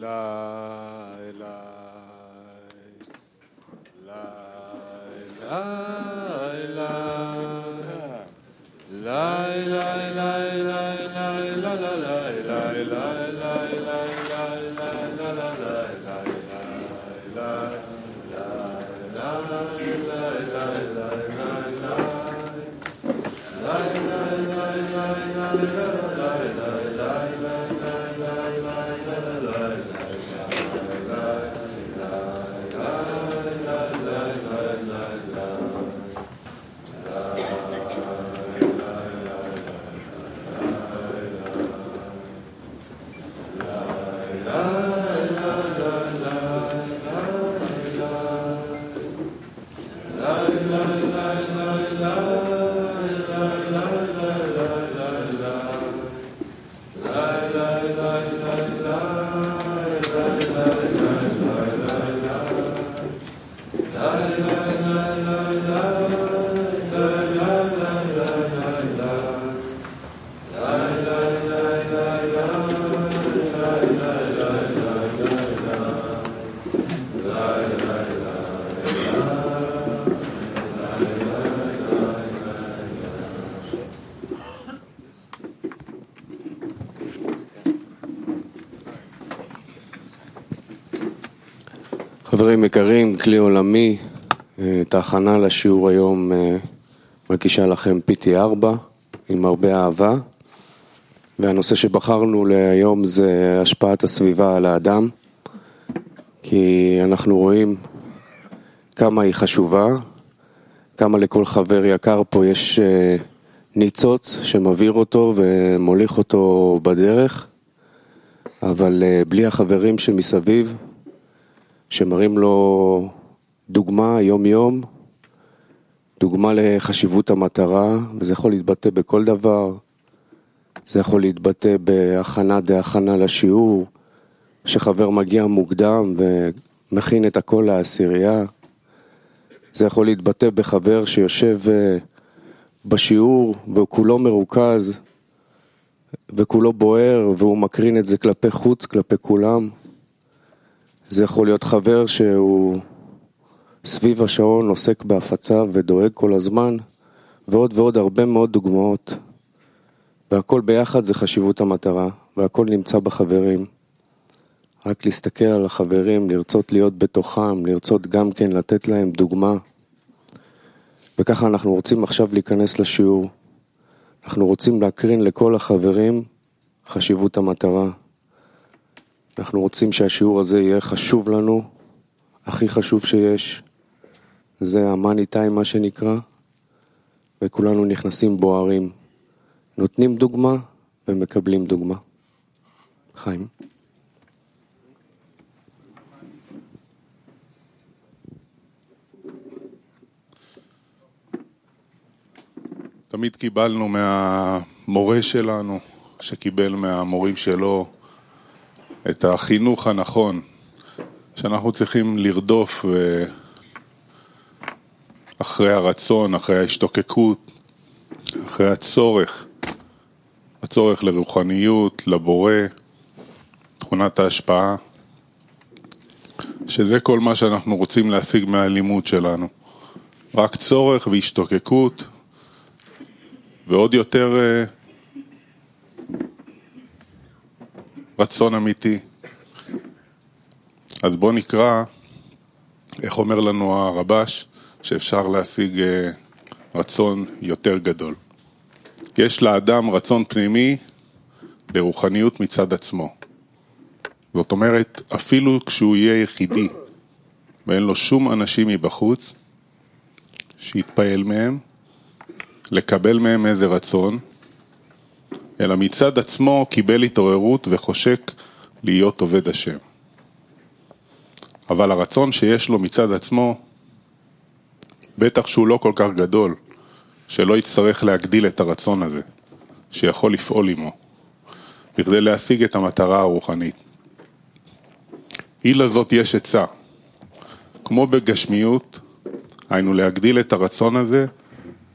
la la la la חברים יקרים, כלי עולמי, אה, את ההכנה לשיעור היום אה, מגישה לכם PT4 עם הרבה אהבה. והנושא שבחרנו להיום זה השפעת הסביבה על האדם כי אנחנו רואים כמה היא חשובה, כמה לכל חבר יקר פה יש אה, ניצוץ שמבעיר אותו ומוליך אותו בדרך אבל בלי החברים שמסביב שמראים לו דוגמה יום-יום, דוגמה לחשיבות המטרה, וזה יכול להתבטא בכל דבר. זה יכול להתבטא בהכנה דה הכנה לשיעור, שחבר מגיע מוקדם ומכין את הכל לעשירייה. זה יכול להתבטא בחבר שיושב אה, בשיעור והוא כולו מרוכז וכולו בוער והוא מקרין את זה כלפי חוץ, כלפי כולם. זה יכול להיות חבר שהוא סביב השעון עוסק בהפצה ודואג כל הזמן, ועוד ועוד הרבה מאוד דוגמאות. והכל ביחד זה חשיבות המטרה, והכל נמצא בחברים. רק להסתכל על החברים, לרצות להיות בתוכם, לרצות גם כן לתת להם דוגמה. וככה אנחנו רוצים עכשיו להיכנס לשיעור. אנחנו רוצים להקרין לכל החברים חשיבות המטרה. אנחנו רוצים שהשיעור הזה יהיה חשוב לנו, הכי חשוב שיש. זה המאני טיים מה שנקרא, וכולנו נכנסים בוערים. נותנים דוגמה ומקבלים דוגמה. חיים. תמיד קיבלנו מהמורה שלנו, שקיבל מהמורים שלו, את החינוך הנכון, שאנחנו צריכים לרדוף ו... אחרי הרצון, אחרי ההשתוקקות, אחרי הצורך, הצורך לרוחניות, לבורא, תכונת ההשפעה, שזה כל מה שאנחנו רוצים להשיג מהלימוד שלנו. רק צורך והשתוקקות, ועוד יותר אה, רצון אמיתי. אז בואו נקרא איך אומר לנו הרבש שאפשר להשיג אה, רצון יותר גדול. יש לאדם רצון פנימי לרוחניות מצד עצמו. זאת אומרת, אפילו כשהוא יהיה יחידי ואין לו שום אנשים מבחוץ, שיתפעל מהם, לקבל מהם איזה רצון, אלא מצד עצמו קיבל התעוררות וחושק להיות עובד השם. אבל הרצון שיש לו מצד עצמו, בטח שהוא לא כל כך גדול, שלא יצטרך להגדיל את הרצון הזה, שיכול לפעול עמו, בכדי להשיג את המטרה הרוחנית. אי לזאת יש עצה, כמו בגשמיות, היינו להגדיל את הרצון הזה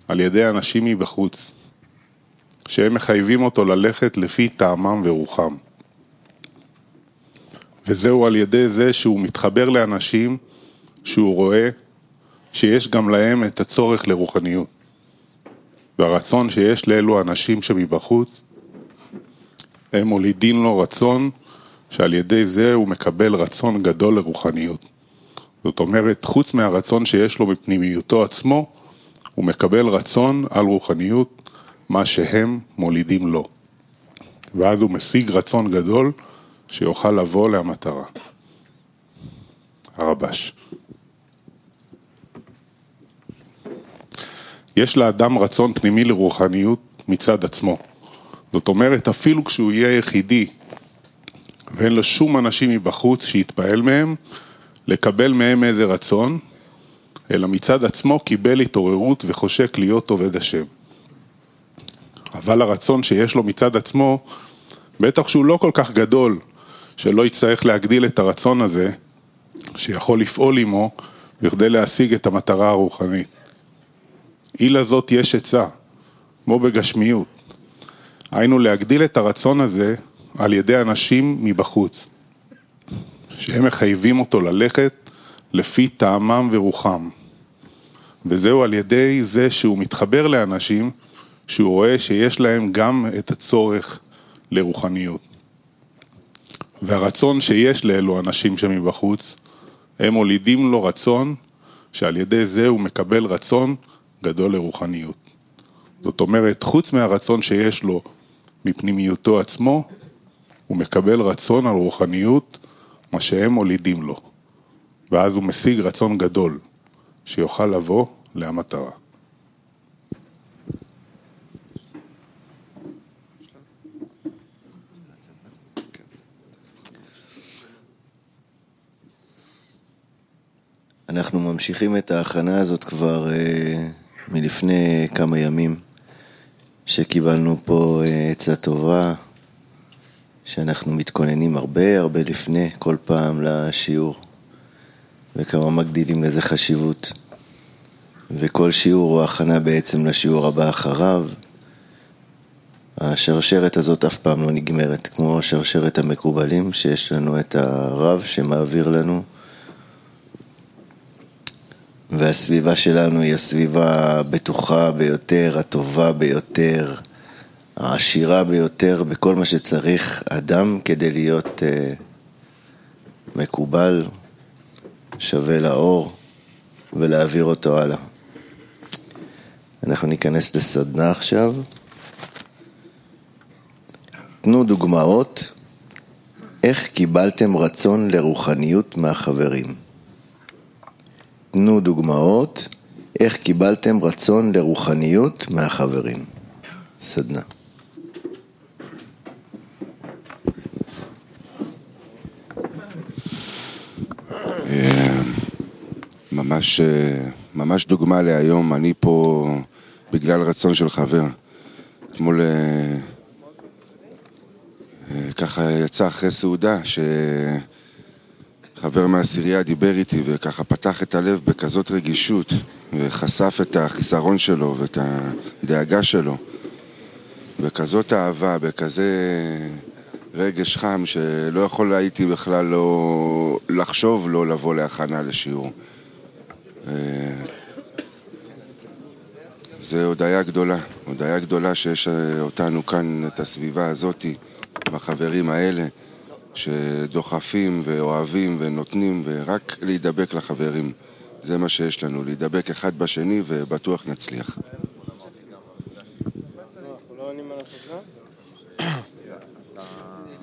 על ידי אנשים מבחוץ, שהם מחייבים אותו ללכת לפי טעמם ורוחם. וזהו על ידי זה שהוא מתחבר לאנשים שהוא רואה שיש גם להם את הצורך לרוחניות. והרצון שיש לאלו אנשים שמבחוץ, הם מולידים לו רצון שעל ידי זה הוא מקבל רצון גדול לרוחניות. זאת אומרת, חוץ מהרצון שיש לו בפנימיותו עצמו, הוא מקבל רצון על רוחניות, מה שהם מולידים לו. ואז הוא משיג רצון גדול שיוכל לבוא למטרה. הרבש. יש לאדם רצון פנימי לרוחניות מצד עצמו. זאת אומרת, אפילו כשהוא יהיה יחידי ואין לו שום אנשים מבחוץ שיתפעל מהם, לקבל מהם איזה רצון, אלא מצד עצמו קיבל התעוררות וחושק להיות עובד השם. אבל הרצון שיש לו מצד עצמו, בטח שהוא לא כל כך גדול, שלא יצטרך להגדיל את הרצון הזה, שיכול לפעול עמו, בכדי להשיג את המטרה הרוחנית. אי לזאת יש עצה, כמו בגשמיות. היינו להגדיל את הרצון הזה על ידי אנשים מבחוץ, שהם מחייבים אותו ללכת לפי טעמם ורוחם. וזהו על ידי זה שהוא מתחבר לאנשים שהוא רואה שיש להם גם את הצורך לרוחניות. והרצון שיש לאלו אנשים שמבחוץ, הם מולידים לו רצון שעל ידי זה הוא מקבל רצון גדול לרוחניות. זאת אומרת, חוץ מהרצון שיש לו מפנימיותו עצמו, הוא מקבל רצון על רוחניות, מה שהם מולידים לו. ואז הוא משיג רצון גדול, שיוכל לבוא להמטרה. אנחנו ממשיכים את ההכנה הזאת כבר אה, מלפני כמה ימים, שקיבלנו פה אה, עצה טובה, שאנחנו מתכוננים הרבה הרבה לפני כל פעם לשיעור, וכמה מגדילים לזה חשיבות. וכל שיעור הוא הכנה בעצם לשיעור הבא אחריו. השרשרת הזאת אף פעם לא נגמרת, כמו שרשרת המקובלים, שיש לנו את הרב שמעביר לנו והסביבה שלנו היא הסביבה הבטוחה ביותר, הטובה ביותר, העשירה ביותר בכל מה שצריך אדם כדי להיות uh, מקובל, שווה לאור ולהעביר אותו הלאה. אנחנו ניכנס לסדנה עכשיו. תנו דוגמאות איך קיבלתם רצון לרוחניות מהחברים. תנו דוגמאות איך קיבלתם רצון לרוחניות מהחברים. סדנה. ממש, ממש דוגמה להיום, אני פה בגלל רצון של חבר. אתמול אה, אה, ככה יצא אחרי סעודה ש... חבר מהעשירייה דיבר איתי וככה פתח את הלב בכזאת רגישות וחשף את החיסרון שלו ואת הדאגה שלו בכזאת אהבה, בכזה רגש חם שלא יכול הייתי בכלל לא לחשוב לא לבוא להכנה לשיעור. אה, זה הודיה גדולה, הודיה גדולה שיש אותנו כאן, את הסביבה הזאתי, בחברים האלה. שדוחפים ואוהבים ונותנים ורק להידבק לחברים. זה מה שיש לנו, להידבק אחד בשני ובטוח נצליח.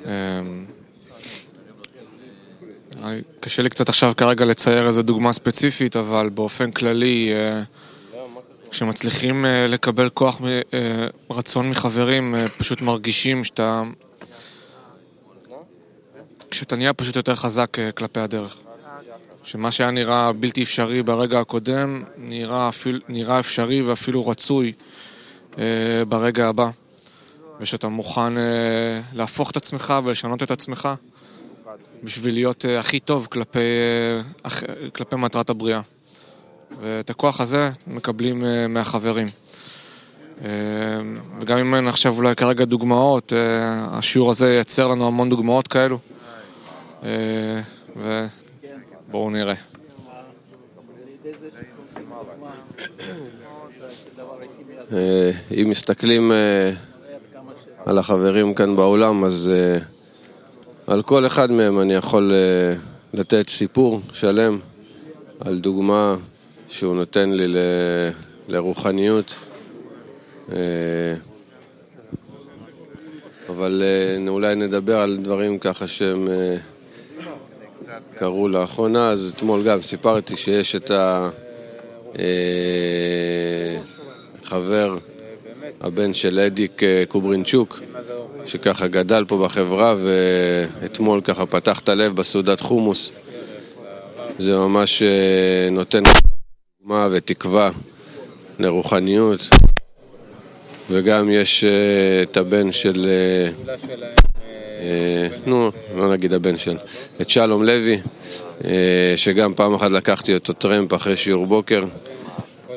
אמ, קשה לי קצת עכשיו כרגע לצייר איזה דוגמה ספציפית, אבל באופן כללי, אה, כשמצליחים אה, לקבל כוח אה, מחברים, פשוט מרגישים שאתה כשאתה נהיה פשוט יותר חזק אה, כלפי הדרך. שמה שהיה נראה בלתי אפשרי ברגע הקודם, נראה, אפילו, נראה אפשרי ואפילו רצוי אה, ברגע הבא. ושאתה מוכן אה, להפוך את עצמך ולשנות את עצמך בשביל להיות אה, הכי טוב כלפי, אה, כלפי מטרת הבריאה. ואת הכוח הזה מקבלים אה, מהחברים. אה, וגם אם אין עכשיו אולי כרגע דוגמאות, אה, השיעור הזה ייצר לנו המון דוגמאות כאלו. ובואו נראה. אם מסתכלים על החברים כאן באולם, אז על כל אחד מהם אני יכול לתת סיפור שלם על דוגמה שהוא נותן לי ל... לרוחניות. אה, אבל אה, אולי נדבר על דברים ככה שהם אה, קרו לאחרונה, אז אתמול גם סיפרתי שיש את החבר, הבן של אדיק קוברינצ'וק, שככה גדל פה בחברה, ואתמול ככה פתח את הלב בסעודת חומוס. זה ממש נותן דוגמה ותקווה לרוחניות, וגם יש את הבן של... Uh, נו, לא נגיד הבן של... את שלום לוי, uh, שגם פעם אחת לקחתי אותו טרמפ אחרי שיעור בוקר,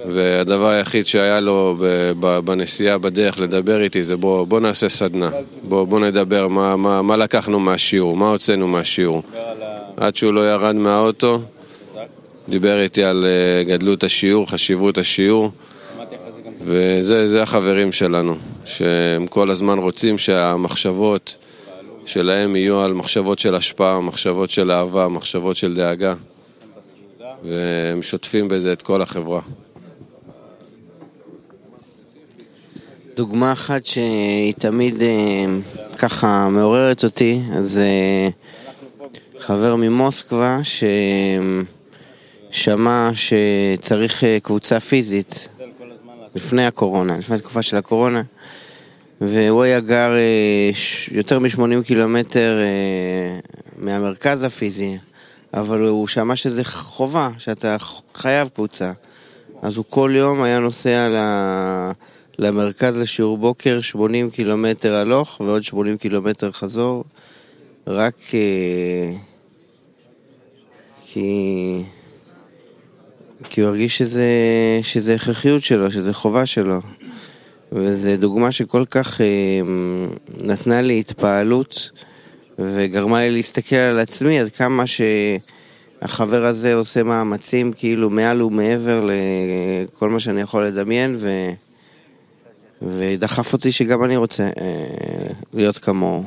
והדבר היחיד שהיה לו בנסיעה בדרך לדבר איתי זה בוא, בוא נעשה סדנה, בוא, בוא נדבר מה, מה, מה לקחנו מהשיעור, מה הוצאנו מהשיעור. עד שהוא לא ירד מהאוטו, דיבר איתי על גדלות השיעור, חשיבות השיעור. וזה החברים שלנו, שהם כל הזמן רוצים שהמחשבות שלהם יהיו על מחשבות של השפעה, מחשבות של אהבה, מחשבות של דאגה, והם שוטפים בזה את כל החברה. דוגמה אחת שהיא תמיד אה, ככה מעוררת אותי, אז אה, חבר ממוסקבה ששמע שצריך אה, קבוצה פיזית לפני הקורונה, לפני התקופה של הקורונה, והוא היה גר אה, יותר מ-80 קילומטר אה, מהמרכז הפיזי, אבל הוא שמע שזה חובה, שאתה חייב קבוצה. אז הוא כל יום היה נוסע למרכז לשיעור בוקר, 80 קילומטר הלוך ועוד 80 קילומטר חזור, רק אה, כי... כי הוא הרגיש שזה, שזה הכרחיות שלו, שזה חובה שלו. וזו דוגמה שכל כך אה, נתנה לי התפעלות וגרמה לי להסתכל על עצמי עד כמה שהחבר הזה עושה מאמצים כאילו מעל ומעבר לכל מה שאני יכול לדמיין ו... ודחף אותי שגם אני רוצה אה, להיות כמוהו.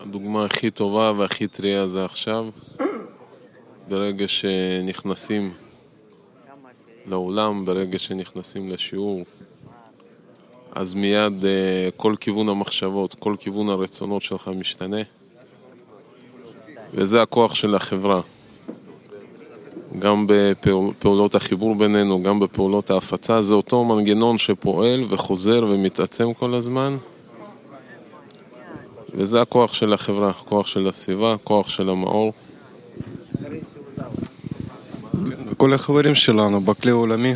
הדוגמה הכי טובה והכי טריה זה עכשיו, ברגע שנכנסים לאולם, ברגע שנכנסים לשיעור, אז מיד אה, כל כיוון המחשבות, כל כיוון הרצונות שלך משתנה, וזה הכוח של החברה. גם בפעולות החיבור בינינו, גם בפעולות ההפצה, זה אותו מנגנון שפועל וחוזר ומתעצם כל הזמן. וזה הכוח של החברה, כוח של הסביבה, כוח של המאור. כן, כל החברים שלנו בכלי העולמי,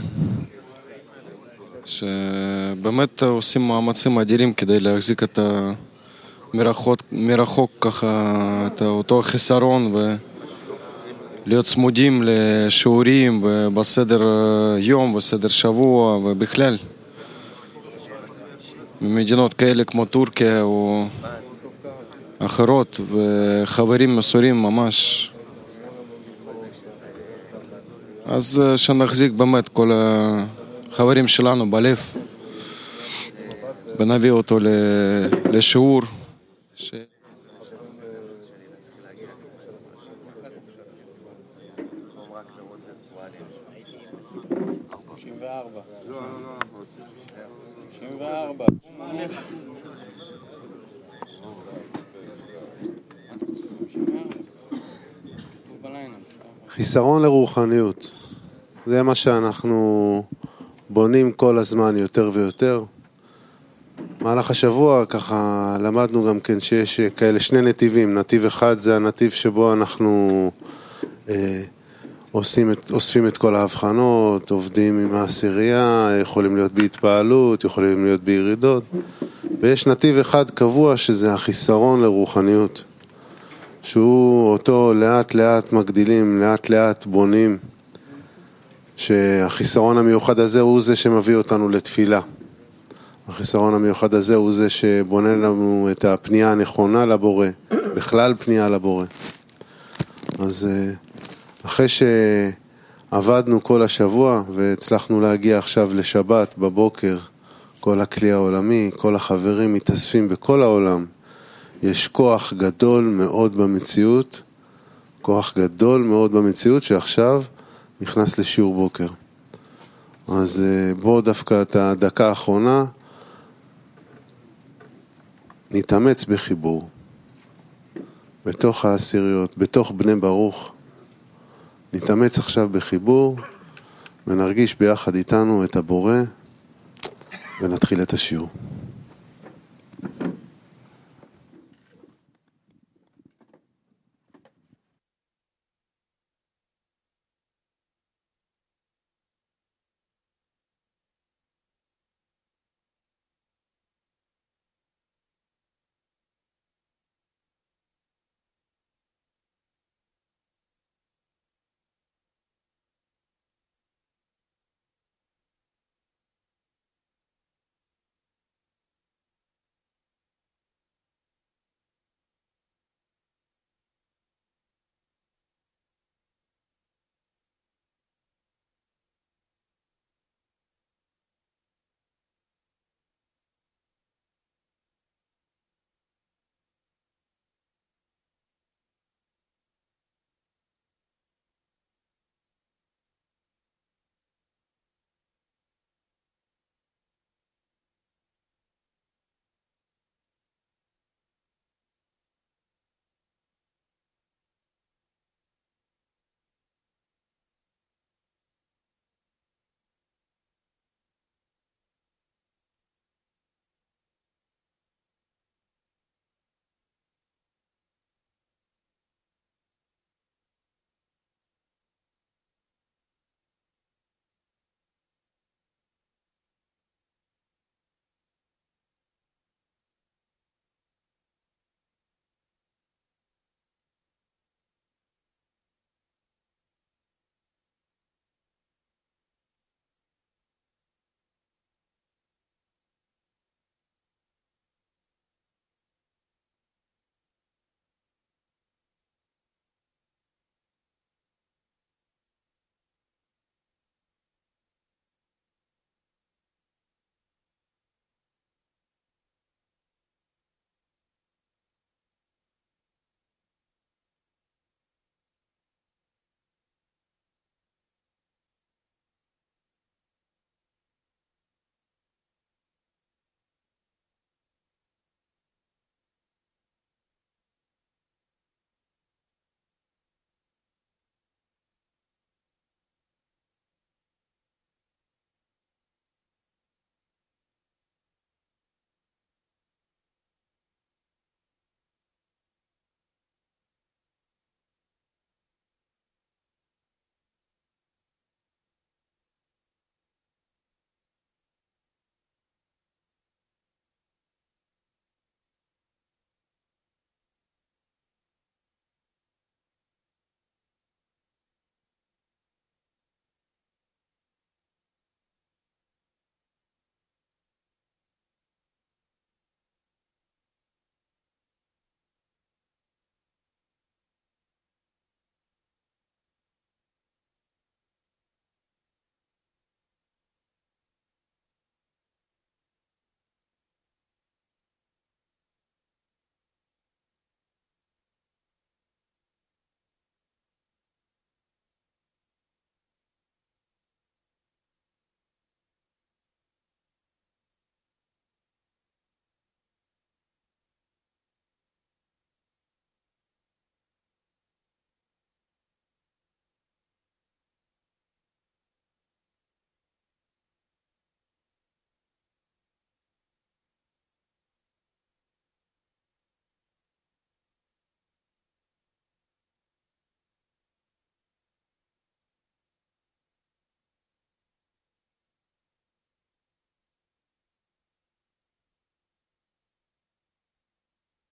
שבאמת עושים מאמצים אדירים כדי להחזיק את המרחוק, מרחוק ככה את אותו חיסרון ולהיות צמודים לשיעורים בסדר יום וסדר שבוע ובכלל. במדינות כאלה כמו טורקיה או אחרות וחברים מסורים ממש. אז אה, שנחזיק באמת כל החברים שלנו בלב ונביא אותו לשיעור. ש... חיסרון לרוחניות. זה מה שאנחנו בונים כל הזמן יותר ויותר. במהלך השבוע ככה למדנו גם כן שיש כאלה שני נתיבים, נתיב אחד זה הנתיב שבו אנחנו אה, עושים את, אוספים את כל ההבחנות, עובדים עם העשירייה, יכולים להיות בהתפעלות, יכולים להיות בירידות ויש נתיב אחד קבוע שזה החיסרון לרוחניות. שהוא אותו לאט לאט מגדילים, לאט לאט בונים, שהחיסרון המיוחד הזה הוא זה שמביא אותנו לתפילה. החיסרון המיוחד הזה הוא זה שבונה לנו את הפנייה הנכונה לבורא, בכלל פנייה לבורא. אז אה, אחרי שעבדנו כל השבוע והצלחנו להגיע עכשיו לשבת בבוקר, כל הכלי העולמי, כל החברים מתאספים בכל העולם, יש כוח גדול מאוד במציאות, כוח גדול מאוד במציאות שעכשיו נכנס לשיעור בוקר. אז אה, בואו דווקא את הדקה האחרונה נתאמץ בחיבור, בתוך העשיריות, בתוך בני ברוך. נתאמץ עכשיו בחיבור ונרגיש ביחד איתנו את הבורא ונתחיל את השיעור.